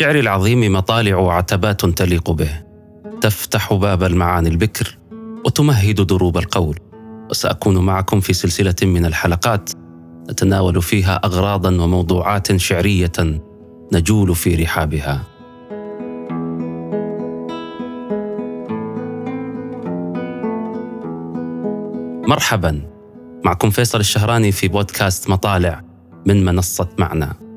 للشعر العظيم مطالع وعتبات تليق به. تفتح باب المعاني البكر وتمهد دروب القول. وسأكون معكم في سلسلة من الحلقات نتناول فيها اغراضا وموضوعات شعرية نجول في رحابها. مرحبا. معكم فيصل الشهراني في بودكاست مطالع من منصة معنا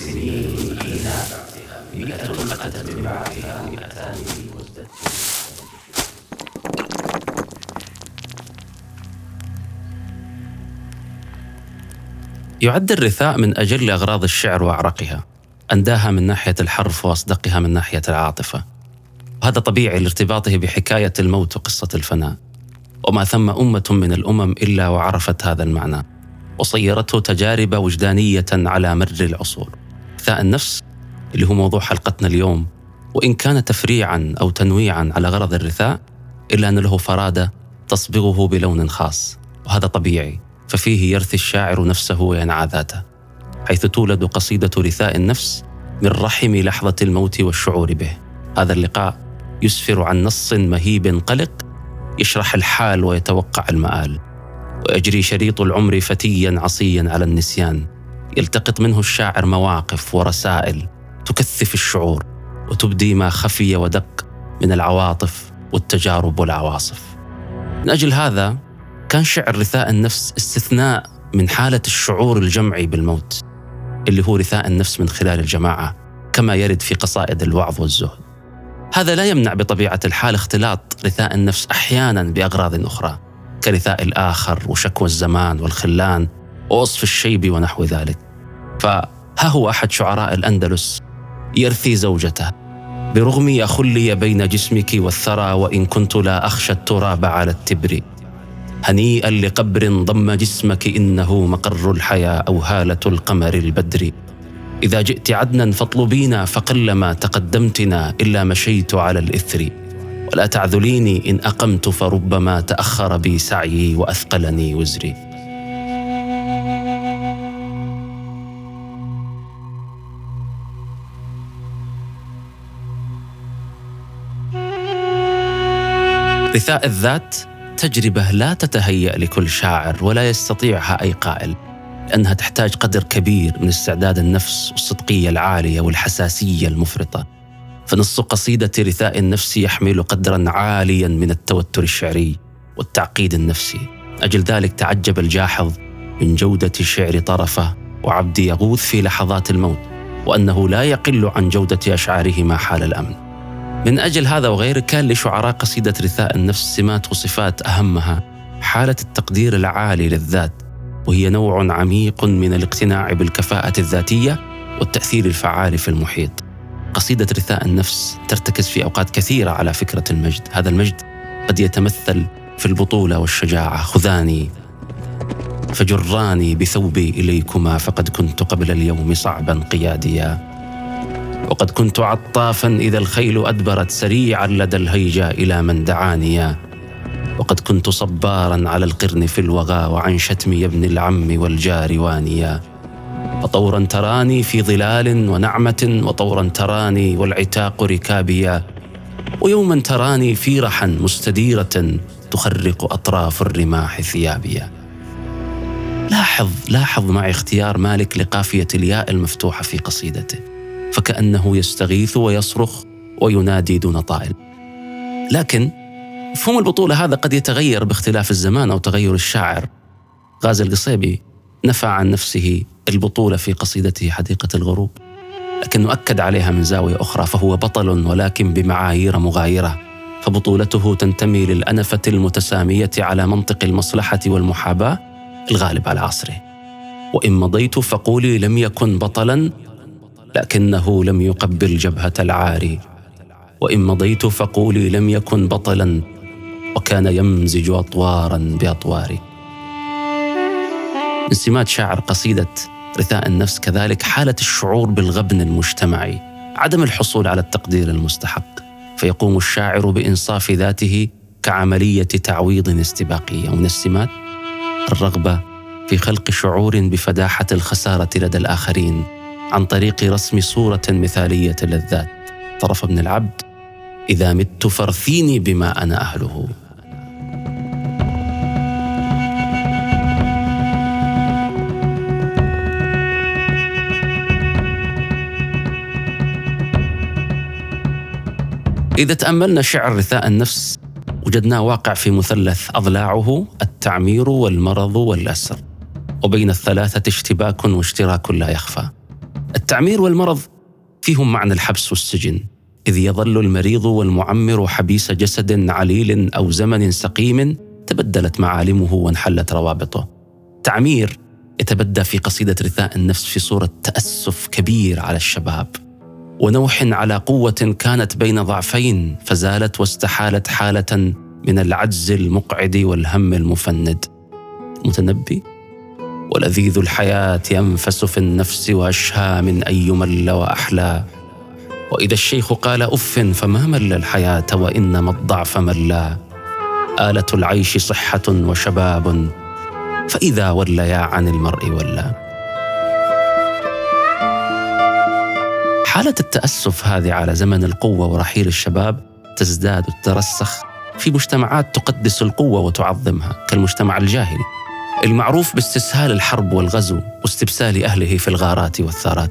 إينا مئة من بعدها مئتان يعد الرثاء من أجل أغراض الشعر وأعرقها أنداها من ناحية الحرف وأصدقها من ناحية العاطفة. وهذا طبيعي لارتباطه بحكاية الموت وقصة الفناء. وما ثم أمة من الأمم إلا وعرفت هذا المعنى وصيرته تجارب وجدانية على مر العصور. رثاء النفس اللي هو موضوع حلقتنا اليوم. وإن كان تفريعا أو تنويعا على غرض الرثاء إلا أن له فرادة تصبغه بلون خاص. وهذا طبيعي ففيه يرثي الشاعر نفسه وينعى ذاته. حيث تولد قصيدة رثاء النفس من رحم لحظة الموت والشعور به. هذا اللقاء يسفر عن نص مهيب قلق يشرح الحال ويتوقع المآل. ويجري شريط العمر فتيا عصيا على النسيان. يلتقط منه الشاعر مواقف ورسائل تكثف الشعور وتبدي ما خفي ودق من العواطف والتجارب والعواصف. من أجل هذا كان شعر رثاء النفس استثناء من حالة الشعور الجمعي بالموت اللي هو رثاء النفس من خلال الجماعة كما يرد في قصائد الوعظ والزهد. هذا لا يمنع بطبيعة الحال اختلاط رثاء النفس أحيانا بأغراض أخرى كرثاء الآخر وشكوى الزمان والخلان ووصف الشيب ونحو ذلك. فها هو أحد شعراء الأندلس يرثي زوجته. برغم أخلي بين جسمك والثرى وإن كنت لا أخشى التراب على التبر. هنيئا لقبر ضم جسمك إنه مقر الحياة أو هالة القمر البدر. إذا جئت عدنا فاطلبينا فقلما تقدمتنا إلا مشيت على الإثر. ولا تعذليني إن أقمت فربما تأخر بي سعيي وأثقلني وزري. رثاء الذات تجربة لا تتهيأ لكل شاعر ولا يستطيعها أي قائل لأنها تحتاج قدر كبير من استعداد النفس والصدقية العالية والحساسية المفرطة. فنص قصيدة رثاء النفس يحمل قدرا عاليا من التوتر الشعري والتعقيد النفسي. أجل ذلك تعجب الجاحظ من جودة شعر طرفة وعبد يغوث في لحظات الموت وأنه لا يقل عن جودة أشعارهما حال الأمن. من أجل هذا وغيره كان لشعراء قصيدة رثاء النفس سمات وصفات أهمها حالة التقدير العالي للذات وهي نوع عميق من الاقتناع بالكفاءة الذاتية والتأثير الفعال في المحيط. قصيدة رثاء النفس ترتكز في أوقات كثيرة على فكرة المجد، هذا المجد قد يتمثل في البطولة والشجاعة، خذاني فجراني بثوبي إليكما فقد كنت قبل اليوم صعبا قياديا. وقد كنت عطافا إذا الخيل أدبرت سريعا لدى الهيجا إلى من دعانيا وقد كنت صبارا على القرن في الوغى وعن شتم يا ابن العم والجار وانيا وطورا تراني في ظلال ونعمة وطورا تراني والعتاق ركابيا ويوما تراني في رحا مستديرة تخرق أطراف الرماح ثيابيا لاحظ لاحظ معي اختيار مالك لقافية الياء المفتوحة في قصيدته. فكأنه يستغيث ويصرخ وينادي دون طائل. لكن مفهوم البطولة هذا قد يتغير باختلاف الزمان أو تغير الشاعر. غازي القصيبي نفى عن نفسه البطولة في قصيدته حديقة الغروب. لكنه أكد عليها من زاوية أخرى فهو بطل ولكن بمعايير مغايرة. فبطولته تنتمي للأنفة المتسامية على منطق المصلحة والمحاباة الغالب على عصره. وإن مضيت فقولي لم يكن بطلا لكنه لم يقبل جبهة العاري وإن مضيت فقولي لم يكن بطلا وكان يمزج أطوارا بأطواري. من سمات شاعر قصيدة رثاء النفس كذلك حالة الشعور بالغبن المجتمعي عدم الحصول على التقدير المستحق. فيقوم الشاعر بإنصاف ذاته كعملية تعويض استباقية. ومن السمات الرغبة في خلق شعور بفداحة الخسارة لدى الآخرين. عن طريق رسم صورة مثالية للذات. طرف ابن العبد إذا مت فارثيني بما أنا أهله. إذا تأملنا شعر رثاء النفس وجدناه واقع في مثلث أضلاعه التعمير والمرض والأسر وبين الثلاثة اشتباك واشتراك لا يخفى. التعمير والمرض فيهم معنى الحبس والسجن إذ يظل المريض والمعمر حبيس جسد عليل أو زمن سقيم تبدلت معالمه وانحلت روابطه. تعمير يتبدى في قصيدة رثاء النفس في صورة تأسف كبير على الشباب. ونوح على قوة كانت بين ضعفين فزالت واستحالت حالة من العجز المقعد والهم المفند. متنبي؟ ولذيذ الحياة ينفس في النفس وأشهى من اي مل واحلى وإذا الشيخ قال أف فما مل الحياة وإنما الضعف ملا. آلة العيش صحة وشباب. فإذا وليا عن المرء ولا. حالة التأسف هذه على زمن القوة ورحيل الشباب تزداد وتترسخ. في مجتمعات تقدس القوة وتعظمها كالمجتمع الجاهلي. المعروف باستسهال الحرب والغزو واستبسال أهله في الغارات والثارات.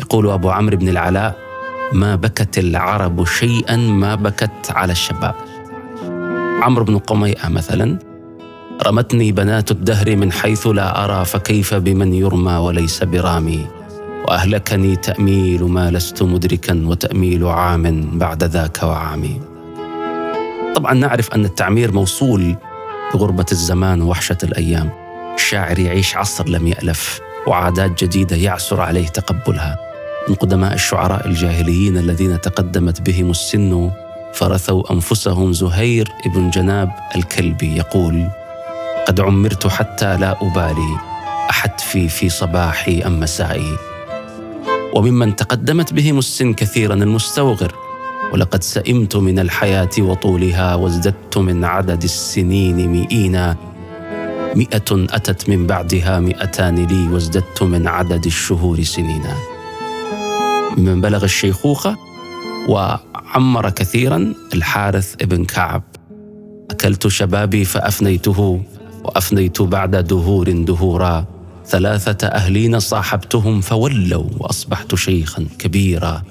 يقول أبو عمرو بن العلاء ما بكت العرب شيئا ما بكت على الشباب. عمرو بن قميئة مثلا رمتني بنات الدهر من حيث لا أرى فكيف بمن يرمى وليس برامي؟ وأهلكني تأميل ما لست مدركا وتأميل عام بعد ذاك وعامي. طبعا نعرف أن التعمير موصول بغربه الزمان ووحشه الأيام. الشاعر يعيش عصر لم يألف وعادات جديدة يعسر عليه تقبلها. من قدماء الشعراء الجاهليين الذين تقدمت بهم السن فرثوا أنفسهم زهير ابن جناب الكلبي يقول قد عمرت حتى لا أبالي احتفي في صباحي أم مسائي. وممن تقدمت بهم السن كثيرا المستوغر ولقد سئمت من الحياة وطولها وازددت من عدد السنين مئينا مئة أتت من بعدها مئتان لي وازددت من عدد الشهور سنينا من بلغ الشيخوخة وعمر كثيرا الحارث ابن كعب. أكلت شبابي فأفنيته وأفنيت بعد دهور دهورا. ثلاثة أهلين صاحبتهم فولوا وأصبحت شيخا كبيرا.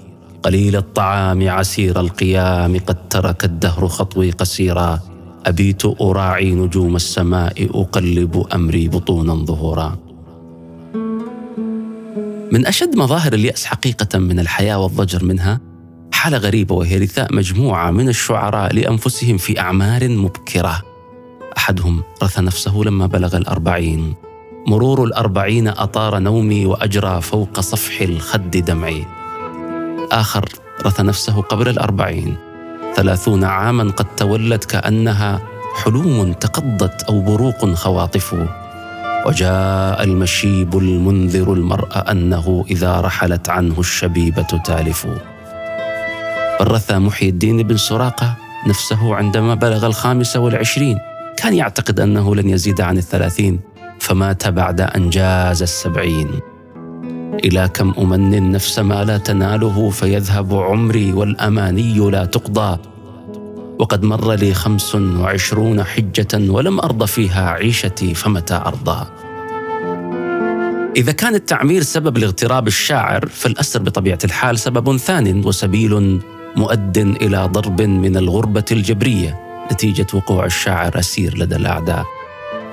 قليل الطعام عسير القيام قد ترك الدهر خطوي قسيرا. أبيت أراعي نجوم السماء أقلب أمري بطونا ظهورا. من أشد مظاهر اليأس حقيقة من الحياة والضجر منها حالة غريبة وهي رثاء مجموعة من الشعراء لأنفسهم في أعمار مبكرة. أحدهم رثى نفسه لما بلغ الأربعين. مرور الأربعين أطار نومي وأجرى فوق صفح الخد دمعي. آخر رث نفسه قبل الأربعين. ثلاثون عاما قد تولت كأنها حلوم تقضت أو بروق خواطف. وجاء المشيب المنذر المرء أنه إذا رحلت عنه الشبيبة تالف. رثى محي الدين بن سراقة نفسه عندما بلغ الخامسة والعشرين. كان يعتقد أنه لن يزيد عن الثلاثين فمات بعد أن جاز السبعين. إلى كم أمني النفس ما لا تناله فيذهب عمري والأماني لا تقضى. وقد مر لي خمس وعشرون حجة ولم أرض فيها عيشتي فمتى أرضى. إذا كان التعمير سبب لاغتراب الشاعر فالأسر بطبيعة الحال سبب ثان وسبيل مؤد إلى ضرب من الغربة الجبرية نتيجة وقوع الشاعر أسير لدى الأعداء.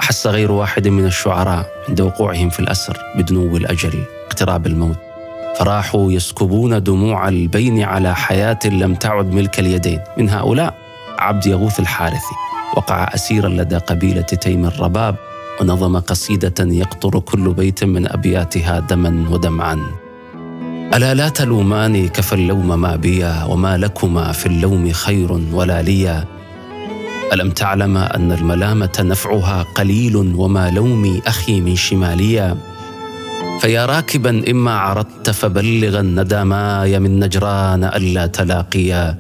أحس غير واحد من الشعراء عند وقوعهم في الأسر بدنو الأجل اقتراب الموت. فراحوا يسكبون دموع البين على حياة لم تعد ملك اليدين. من هؤلاء عبد يغوث الحارثي وقع أسيرا لدى قبيلة تيم الرباب ونظم قصيدة يقطر كل بيت من أبياتها دما ودمعا. ألا لا تلوماني كفى اللوم ما بيا وما لكما في اللوم خير ولا ليا. ألم تعلم أن الملامة نفعها قليل وما لومي أخي من شماليا فيا راكبا إما عرضت فبلغا ندماي من نجران ألا تلاقيا.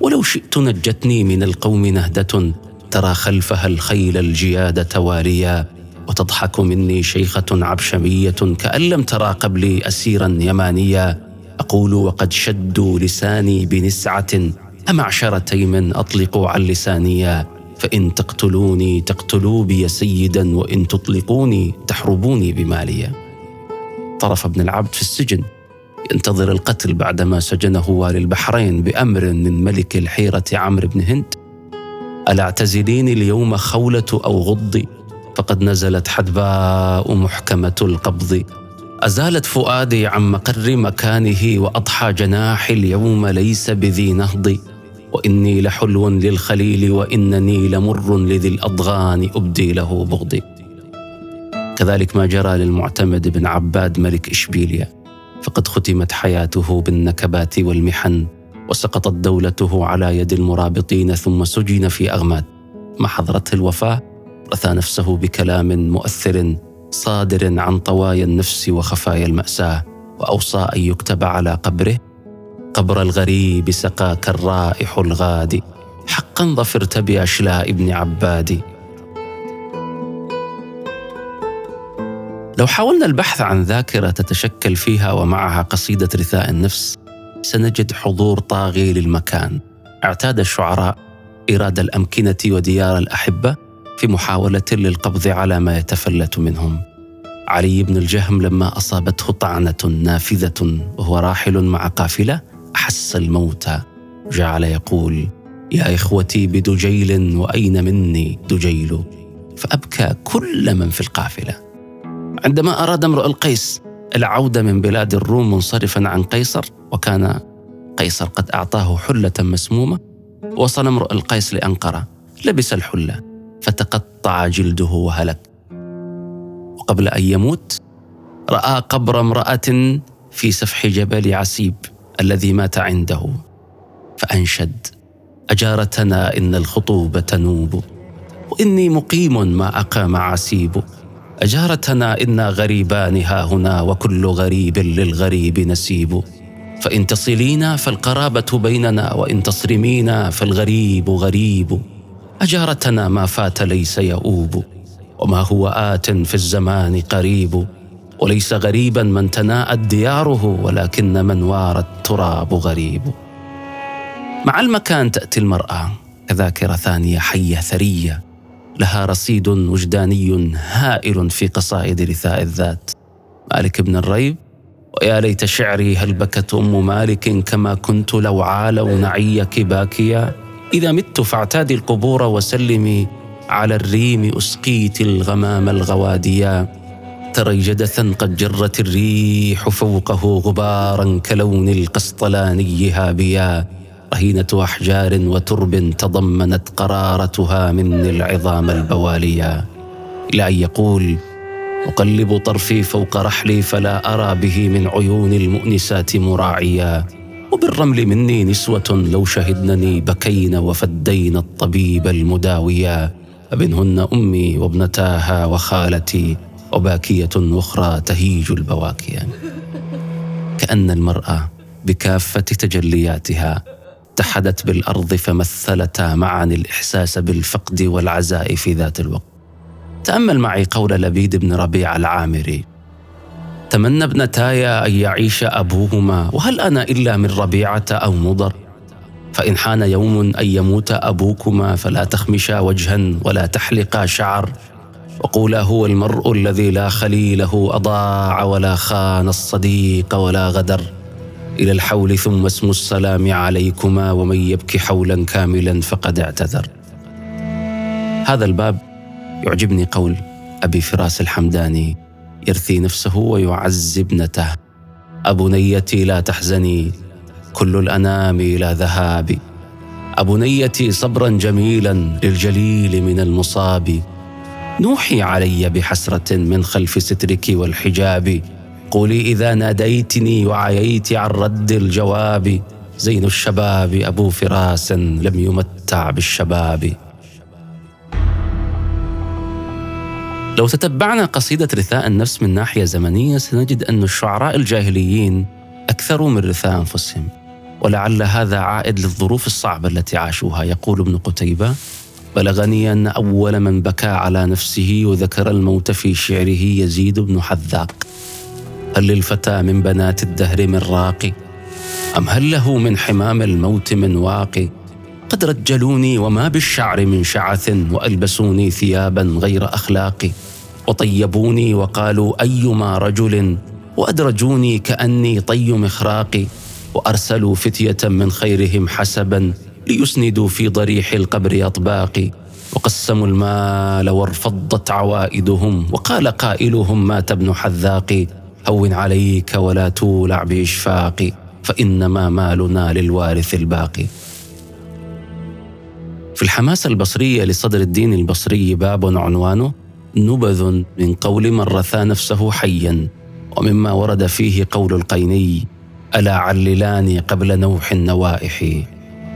ولو شئت نجتني من القوم نهدة ترى خلفها الخيل الجياد تواليا. وتضحك مني شيخة عبشمية كأن لم ترى قبلي أسيرا يمانيا. أقول وقد شدوا لساني بنسعة امعشر تيم اطلقوا عن لسانيا فإن تقتلوني تقتلوا بي سيدا وإن تطلقوني تحربوني بماليا طرف ابن العبد في السجن ينتظر القتل بعدما سجنه والي البحرين بأمر من ملك الحيرة عمرو بن هند. ألا اعتزليني اليوم خولة أو غضي فقد نزلت حدباء محكمة القبض. أزالت فؤادي عن مقر مكانه وأضحى جناحي اليوم ليس بذي نهض. وإني لحلو للخليل وإنني لمر لذي الأضغان أبدي له بغضي. كذلك ما جرى للمعتمد بن عباد ملك إشبيليا. فقد ختمت حياته بالنكبات والمحن وسقطت دولته على يد المرابطين ثم سجن في أغماد. ما حضرته الوفاة رثى نفسه بكلام مؤثر صادر عن طوايا النفس وخفايا المأساة وأوصى أن يكتب على قبره قبر الغريب سقاك الرائح الغادي. حقا ظفرت بأشلاء ابن عبادي لو حاولنا البحث عن ذاكرة تتشكل فيها ومعها قصيدة رثاء النفس سنجد حضور طاغي للمكان. اعتاد الشعراء إيراد الأمكنة وديار الأحبة في محاولة للقبض على ما يتفلت منهم. علي بن الجهم لما أصابته طعنة نافذة وهو راحل مع قافلة احس الموت. جعل يقول يا إخوتي بدجيل وأين مني دجيل فأبكى كل من في القافلة. عندما أراد امرؤ القيس العودة من بلاد الروم منصرفا عن قيصر وكان قيصر قد أعطاه حلة مسمومة وصل امرؤ القيس لأنقرة لبس الحلة فتقطع جلده وهلك. وقبل أن يموت رأى قبر امرأة في سفح جبل عسيب. الذي مات عنده. فأنشد أجارتنا إن الخطوب تنوب. وإني مقيم ما أقام عسيب. أجارتنا إنا غريبان ها هنا وكل غريب للغريب نسيب. فإن تصلينا فالقرابة بيننا وإن تصرمينا فالغريب غريب. أجارتنا ما فات ليس يؤوب وما هو آت في الزمان قريب. وليس غريبا من تناءت دياره ولكن من وار التراب غريب. مع المكان تأتي المرأة كذاكرة ثانية حية ثرية لها رصيد وجداني هائل في قصائد رثاء الذات. مالك بن الريب ويا ليت شعري هل بكت أم مالك كما كنت لو عالوا نعيك باكيا؟ إذا مت فاعتادي القبور وسلمي على الريم أسقيت الغمام الغواديا. تري جدثا قد جرت الريح فوقه غبارا كلون القسطلاني هابيا رهينة أحجار وترب تضمنت قرارتها مني العظام البواليا. إلى أن يقول أقلب طرفي فوق رحلي فلا أرى به من عيون المؤنسات مراعيا. وبالرمل مني نسوة لو شهدنني بكين وفدين الطبيب المداويا. فمنهن أمي وابنتاها وخالتي وباكية أخرى تهيج البواكيا كأن المرأة بكافة تجلياتها اتحدت بالأرض فمثلتا معا الإحساس بالفقد والعزاء في ذات الوقت. تأمل معي قول لبيد بن ربيع العامري تمنى ابنتاي أن يعيش أبوهما وهل أنا إلا من ربيعة أو مضر؟ فإن حان يوم أن يموت أبوكما فلا تخمشا وجها ولا تحلقا شعر وقولا هو المرء الذي لا خليله أضاع ولا خان الصديق ولا غدر إلى الحول ثم اسم السلام عليكما ومن يبكي حولا كاملا فقد اعتذر. هذا الباب يعجبني قول أبي فراس الحمداني يرثي نفسه ويعزي ابنته. ابنيتي لا تحزني. كل الأنام إلى ذهاب ابنيتي صبرا جميلا للجليل من المصاب. نوحي علي بحسرة من خلف سترك والحجاب. قولي إذا ناديتني وعييت عن رد الجواب. زين الشباب أبو فراس لم يمتع بالشباب. لو تتبعنا قصيدة رثاء النفس من ناحية زمنية سنجد أن الشعراء الجاهليين أكثروا من رثاء أنفسهم. ولعل هذا عائد للظروف الصعبة التي عاشوها يقول ابن قتيبة. بلغني أن أول من بكى على نفسه وذكر الموت في شعره يزيد بن حذاق. هل للفتى من بنات الدهر من راقي أم هل له من حمام الموت من واقي قد رجلوني وما بالشعر من شعث وألبسوني ثيابا غير أخلاقي وطيبوني وقالوا أيما رجل؟ وأدرجوني كأني طي مخراقي. وأرسلوا فتية من خيرهم حسبا ليسندوا في ضريح القبر أطباقي وقسموا المال وارفضت عوائدهم وقال قائلهم مات ابن حذاق هون عليك ولا تولع بإشفاق فإنما مالنا للوارث الباقي. في الحماسة البصرية لصدر الدين البصري باب عنوانه نبذ من قول من رثى نفسه حيا ومما ورد فيه قول القيني ألا عللاني قبل نوح النوائح؟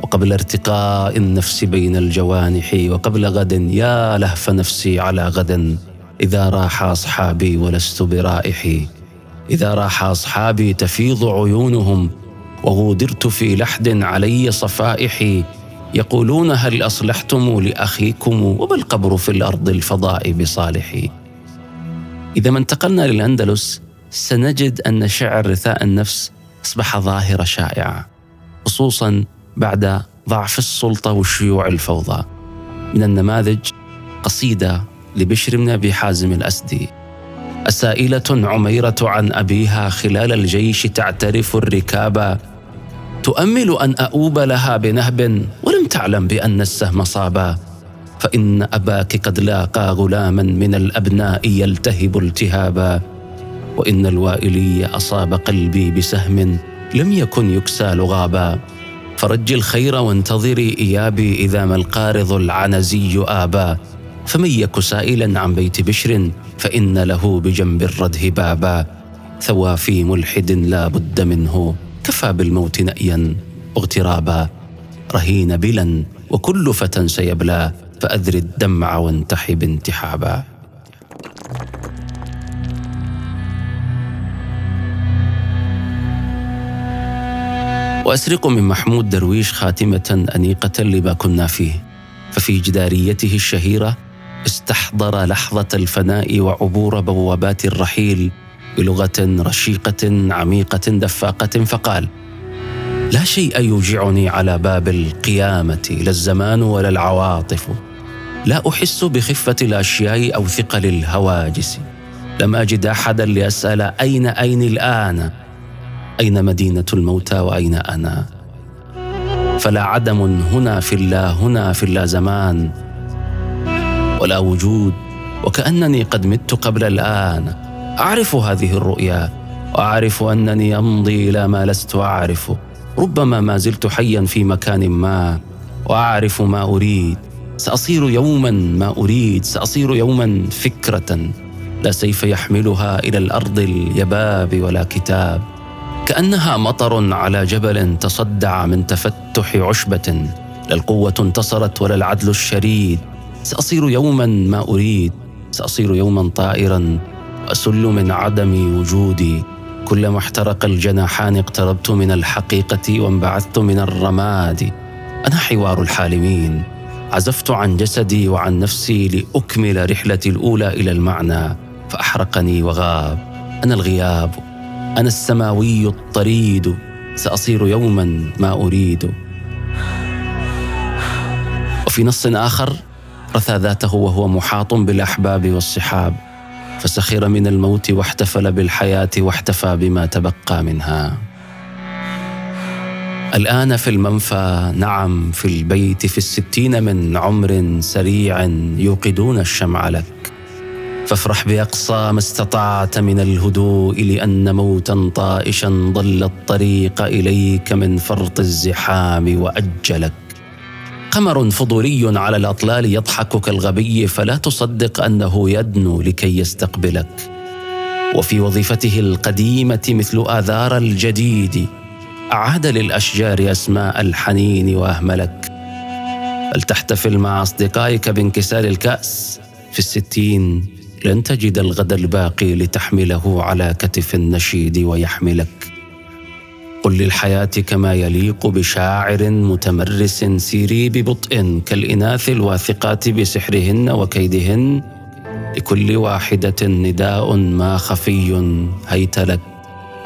وقبل ارتقاء النفس بين الجوانح وقبل غد يا لهف نفسي على غد إذا راح أصحابي ولست برائحي. إذا راح أصحابي تفيض عيونهم وغودرت في لحد علي صفائحي. يقولون هل أصلحتم لأخيكم وما القبر في الأرض الفضاء بصالحي. إذا ما انتقلنا للأندلس سنجد أن شعر رثاء النفس أصبح ظاهرة شائعة خصوصا بعد ضعف السلطة وشيوع الفوضى. من النماذج قصيدة لبشر بن أبي حازم الأسدي. أسائلة عميرة عن أبيها خلال الجيش تعترف الركاب تؤمل أن أؤوب لها بنهب ولم تعلم بأن السهم صابا فإن أباك قد لاقى غلاما من الأبناء يلتهب التهابا وإن الوائلي أصاب قلبي بسهم لم يكن يكسى لغابا. فرج الخير وانتظري إيابي إذا ما القارض العنزي آبا. فمن يك سائلا عن بيت بشر فإن له بجنب الرده بابا. ثوى في ملحد لا بد منه كفى بالموت نأيا واغترابا رهين بلا وكل فتى سيبلى فأذر الدمع وانتحب انتحابا. وأسرق من محمود درويش خاتمة أنيقة لما كنا فيه ففي جداريته الشهيرة استحضر لحظة الفناء وعبور بوابات الرحيل بلغة رشيقة عميقة دفاقة فقال: لا شيء يوجعني على باب القيامة لا الزمان ولا العواطف. لا أحس بخفة الأشياء أو ثقل الهواجس. لم أجد أحدا لأسأل أين أين الآن؟ أين مدينة الموتى وأين أنا؟ فلا عدم هنا في الله هنا في الله زمان. ولا وجود وكأنني قد مت قبل الآن. أعرف هذه الرؤيا وأعرف أنني أمضي إلى ما لست اعرفه ربما ما زلت حيا في مكان ما وأعرف ما أريد. سأصير يوما ما أريد سأصير يوما فكرة. لا سيف يحملها إلى الأرض اليباب ولا كتاب. كأنها مطر على جبل تصدع من تفتح عشبة لا القوة انتصرت ولا العدل الشريد. سأصير يوما ما أريد سأصير يوما طائرا. أسل من عدم وجودي. كلما احترق الجناحان اقتربت من الحقيقة وانبعثت من الرماد. أنا حوار الحالمين. عزفت عن جسدي وعن نفسي لأكمل رحلتي الأولى إلى المعنى فأحرقني وغاب. أنا الغياب. أنا السماوي الطريد سأصير يوما ما أريد. وفي نص آخر رثى ذاته وهو محاط بالأحباب والصحاب فسخر من الموت واحتفل بالحياة واحتفى بما تبقى منها. الآن في المنفى نعم في البيت في الستين من عمر سريع يوقدون الشمع لك. فافرح بأقصى ما استطعت من الهدوء لأن موتا طائشا ضل الطريق إليك من فرط الزحام وأجلك. قمر فضولي على الأطلال يضحك كالغبي فلا تصدق أنه يدنو لكي يستقبلك. وفي وظيفته القديمة مثل آذار الجديد أعاد للأشجار أسماء الحنين وأهملك. فلتحتفل مع أصدقائك بانكسار الكأس في الستين؟ لن تجد الغد الباقي لتحمله على كتف النشيد ويحملك. قل للحياة كما يليق بشاعر متمرس سيري ببطء كالإناث الواثقات بسحرهن وكيدهن. لكل واحدة نداء ما خفي هيت لك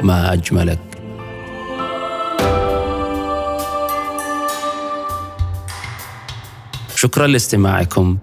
ما أجملك. شكرا لاستماعكم.